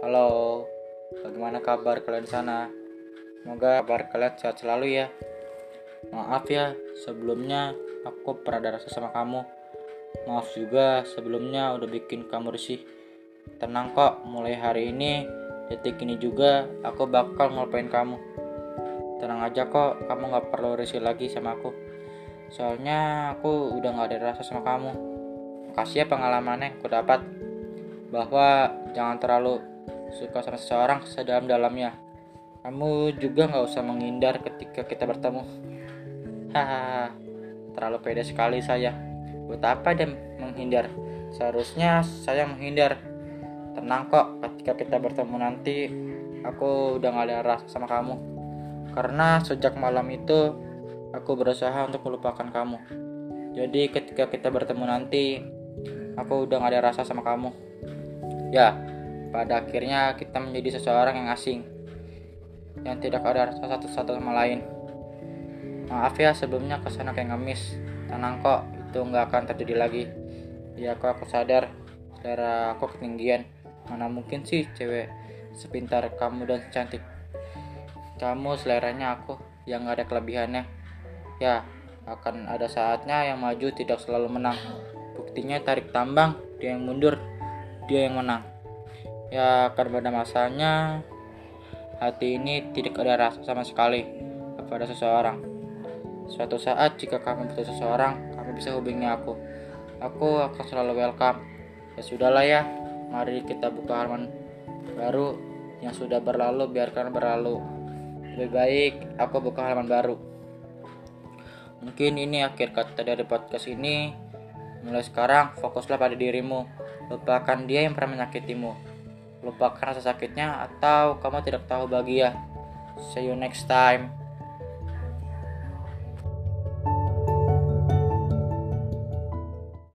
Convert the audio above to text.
Halo, bagaimana kabar kalian sana? Semoga kabar kalian sehat selalu ya. Maaf ya, sebelumnya aku pernah ada rasa sama kamu. Maaf juga sebelumnya udah bikin kamu risih. Tenang kok, mulai hari ini, detik ini juga aku bakal ngelupain kamu. Tenang aja kok, kamu gak perlu risih lagi sama aku. Soalnya aku udah gak ada rasa sama kamu. Makasih ya pengalamannya yang aku dapat. Bahwa jangan terlalu suka sama seseorang sedalam-dalamnya. Kamu juga nggak usah menghindar ketika kita bertemu. Hahaha, terlalu pede sekali saya. Buat apa dia menghindar? Seharusnya saya menghindar. Tenang kok, ketika kita bertemu nanti, aku udah gak ada rasa sama kamu. Karena sejak malam itu, aku berusaha untuk melupakan kamu. Jadi ketika kita bertemu nanti, aku udah gak ada rasa sama kamu. Ya, pada akhirnya kita menjadi seseorang yang asing, yang tidak ada rasa satu-satu sama lain. Maaf ya sebelumnya ke sana kayak ngemis. Tenang kok, itu nggak akan terjadi lagi. Ya kok aku sadar, selera aku ketinggian. Mana mungkin sih cewek sepintar kamu dan cantik. Kamu seleranya aku yang nggak ada kelebihannya. Ya, akan ada saatnya yang maju tidak selalu menang. Buktinya tarik tambang, dia yang mundur, dia yang menang. Ya, akan pada masanya hati ini tidak ada rasa sama sekali kepada seseorang. Suatu saat jika kamu butuh seseorang, kamu bisa hubungi aku. Aku akan selalu welcome. Ya sudahlah ya, mari kita buka halaman baru yang sudah berlalu biarkan berlalu. Lebih baik aku buka halaman baru. Mungkin ini akhir kata dari podcast ini. Mulai sekarang fokuslah pada dirimu. Lupakan dia yang pernah menyakitimu. Lupakan rasa sakitnya atau kamu tidak tahu bahagia. See you next time.